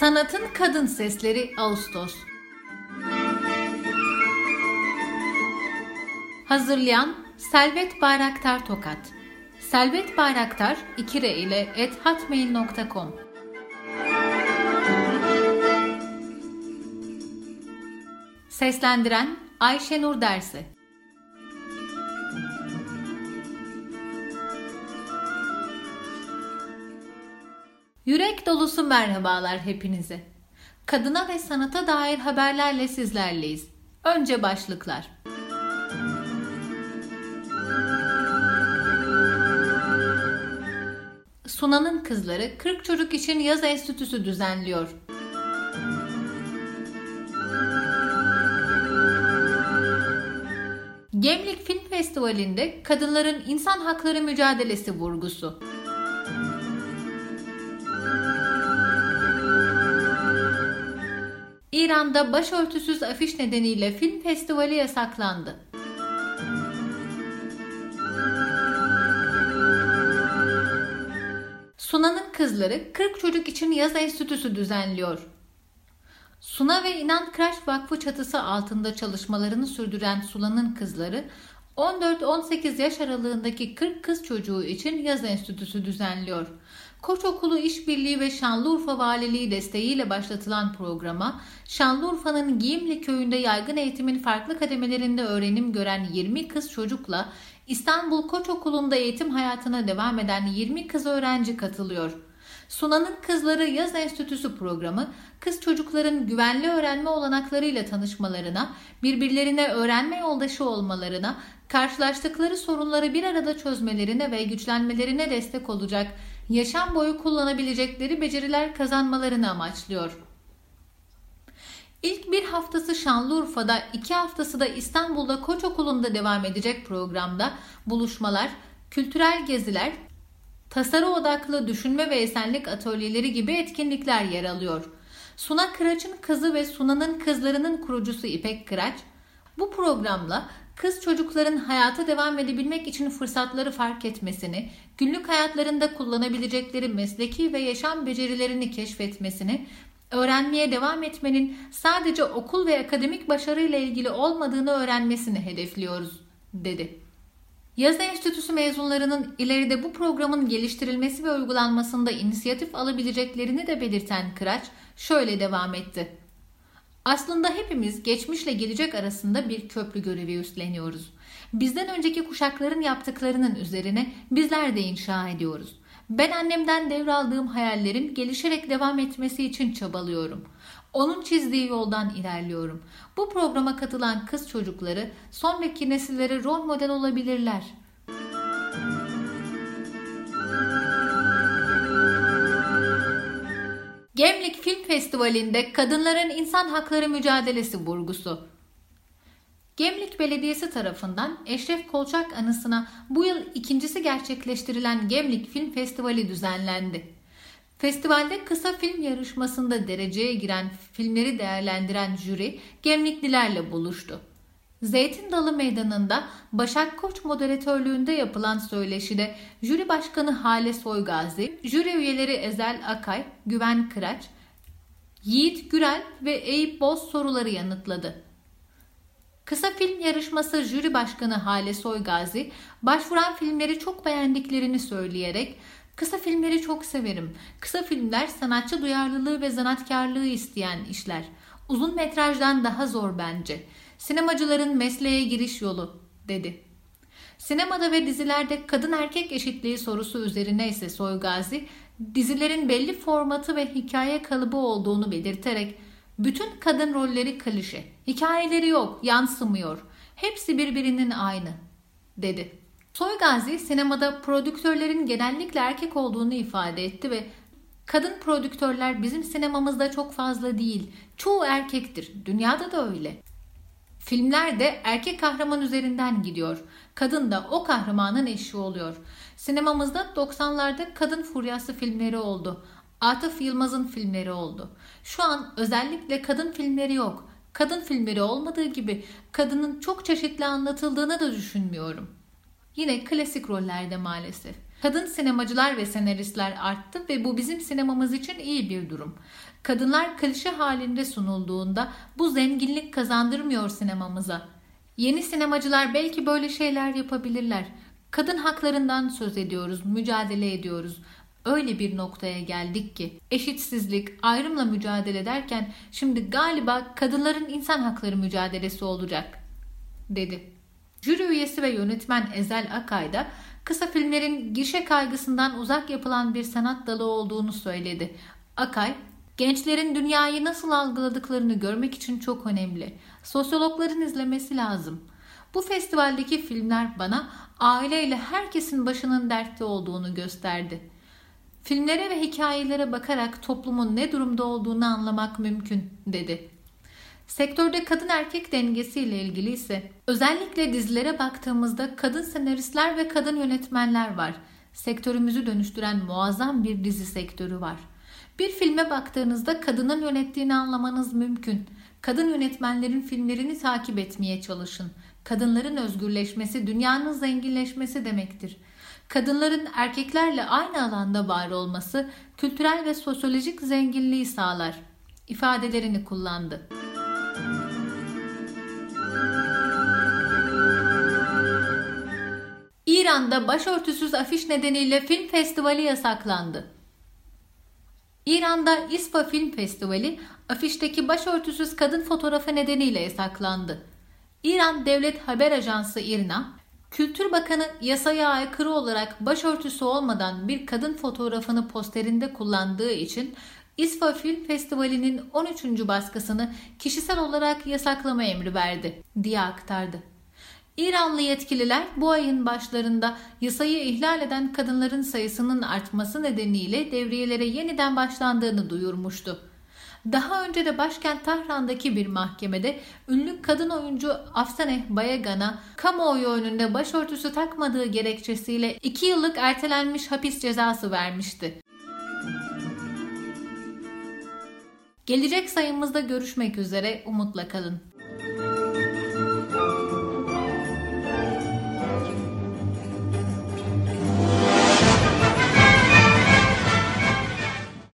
Sanatın Kadın Sesleri Ağustos. Hazırlayan Selvet Bayraktar Tokat. Selvet Bayraktar 2 re ile ethatmail.com Seslendiren Ayşenur Dersi Yürek dolusu merhabalar hepinize. Kadına ve sanata dair haberlerle sizlerleyiz. Önce başlıklar. Sunan'ın kızları 40 çocuk için yaz enstitüsü düzenliyor. Gemlik Film Festivali'nde kadınların insan hakları mücadelesi vurgusu. İran'da başörtüsüz afiş nedeniyle film festivali yasaklandı. Suna'nın kızları 40 çocuk için yaz enstitüsü düzenliyor. Suna ve İnan Kıraç Vakfı çatısı altında çalışmalarını sürdüren Suna'nın kızları 14-18 yaş aralığındaki 40 kız çocuğu için yaz enstitüsü düzenliyor. Koç Okulu İşbirliği ve Şanlıurfa Valiliği desteğiyle başlatılan programa Şanlıurfa'nın Giyimli köyünde yaygın eğitimin farklı kademelerinde öğrenim gören 20 kız çocukla İstanbul Koç Okulu'nda eğitim hayatına devam eden 20 kız öğrenci katılıyor. Sunan'ın Kızları Yaz Enstitüsü programı kız çocukların güvenli öğrenme olanaklarıyla tanışmalarına, birbirlerine öğrenme yoldaşı olmalarına, karşılaştıkları sorunları bir arada çözmelerine ve güçlenmelerine destek olacak yaşam boyu kullanabilecekleri beceriler kazanmalarını amaçlıyor. İlk bir haftası Şanlıurfa'da, iki haftası da İstanbul'da Koç Okulu'nda devam edecek programda buluşmalar, kültürel geziler, tasarı odaklı düşünme ve esenlik atölyeleri gibi etkinlikler yer alıyor. Suna Kıraç'ın kızı ve Suna'nın kızlarının kurucusu İpek Kıraç, bu programla kız çocukların hayata devam edebilmek için fırsatları fark etmesini, günlük hayatlarında kullanabilecekleri mesleki ve yaşam becerilerini keşfetmesini, öğrenmeye devam etmenin sadece okul ve akademik başarıyla ilgili olmadığını öğrenmesini hedefliyoruz, dedi. Yazı Enstitüsü mezunlarının ileride bu programın geliştirilmesi ve uygulanmasında inisiyatif alabileceklerini de belirten Kıraç şöyle devam etti. Aslında hepimiz geçmişle gelecek arasında bir köprü görevi üstleniyoruz. Bizden önceki kuşakların yaptıklarının üzerine bizler de inşa ediyoruz. Ben annemden devraldığım hayallerin gelişerek devam etmesi için çabalıyorum. Onun çizdiği yoldan ilerliyorum. Bu programa katılan kız çocukları sonraki nesillere rol model olabilirler. Gemlik Film Festivali'nde kadınların insan hakları mücadelesi vurgusu. Gemlik Belediyesi tarafından Eşref Kolçak anısına bu yıl ikincisi gerçekleştirilen Gemlik Film Festivali düzenlendi. Festivalde kısa film yarışmasında dereceye giren filmleri değerlendiren jüri Gemliklilerle buluştu. Zeytin Dalı Meydanı'nda Başak Koç moderatörlüğünde yapılan söyleşide jüri başkanı Hale Soygazi, jüri üyeleri Ezel Akay, Güven Kıraç, Yiğit Gürel ve Eyüp Boz soruları yanıtladı. Kısa film yarışması jüri başkanı Hale Soygazi, başvuran filmleri çok beğendiklerini söyleyerek Kısa filmleri çok severim. Kısa filmler sanatçı duyarlılığı ve zanatkarlığı isteyen işler. Uzun metrajdan daha zor bence. Sinemacıların mesleğe giriş yolu, dedi. Sinemada ve dizilerde kadın erkek eşitliği sorusu üzerine ise Soygazi, dizilerin belli formatı ve hikaye kalıbı olduğunu belirterek, bütün kadın rolleri klişe, hikayeleri yok, yansımıyor, hepsi birbirinin aynı, dedi. Soygazi sinemada prodüktörlerin genellikle erkek olduğunu ifade etti ve kadın prodüktörler bizim sinemamızda çok fazla değil, çoğu erkektir, dünyada da öyle. Filmler de erkek kahraman üzerinden gidiyor. Kadın da o kahramanın eşi oluyor. Sinemamızda 90'larda kadın furyası filmleri oldu. Atıf Yılmaz'ın filmleri oldu. Şu an özellikle kadın filmleri yok. Kadın filmleri olmadığı gibi kadının çok çeşitli anlatıldığını da düşünmüyorum. Yine klasik rollerde maalesef. Kadın sinemacılar ve senaristler arttı ve bu bizim sinemamız için iyi bir durum. Kadınlar klişe halinde sunulduğunda bu zenginlik kazandırmıyor sinemamıza. Yeni sinemacılar belki böyle şeyler yapabilirler. Kadın haklarından söz ediyoruz, mücadele ediyoruz. Öyle bir noktaya geldik ki eşitsizlik, ayrımla mücadele ederken şimdi galiba kadınların insan hakları mücadelesi olacak, dedi. Jüri üyesi ve yönetmen Ezel Akay da kısa filmlerin gişe kaygısından uzak yapılan bir sanat dalı olduğunu söyledi. Akay, gençlerin dünyayı nasıl algıladıklarını görmek için çok önemli. Sosyologların izlemesi lazım. Bu festivaldeki filmler bana aileyle herkesin başının dertte olduğunu gösterdi. Filmlere ve hikayelere bakarak toplumun ne durumda olduğunu anlamak mümkün, dedi. Sektörde kadın erkek dengesiyle ilgili ise özellikle dizilere baktığımızda kadın senaristler ve kadın yönetmenler var. Sektörümüzü dönüştüren muazzam bir dizi sektörü var. Bir filme baktığınızda kadının yönettiğini anlamanız mümkün. Kadın yönetmenlerin filmlerini takip etmeye çalışın. Kadınların özgürleşmesi dünyanın zenginleşmesi demektir. Kadınların erkeklerle aynı alanda var olması kültürel ve sosyolojik zenginliği sağlar. ifadelerini kullandı. İran'da başörtüsüz afiş nedeniyle film festivali yasaklandı. İran'da İSPA Film Festivali afişteki başörtüsüz kadın fotoğrafı nedeniyle yasaklandı. İran Devlet Haber Ajansı İRNA, Kültür Bakanı yasaya aykırı olarak başörtüsü olmadan bir kadın fotoğrafını posterinde kullandığı için İSPA Film Festivali'nin 13. baskısını kişisel olarak yasaklama emri verdi diye aktardı. İranlı yetkililer bu ayın başlarında yasayı ihlal eden kadınların sayısının artması nedeniyle devriyelere yeniden başlandığını duyurmuştu. Daha önce de başkent Tahran'daki bir mahkemede ünlü kadın oyuncu Afsaneh Bayagan'a kamuoyu önünde başörtüsü takmadığı gerekçesiyle 2 yıllık ertelenmiş hapis cezası vermişti. Gelecek sayımızda görüşmek üzere umutla kalın.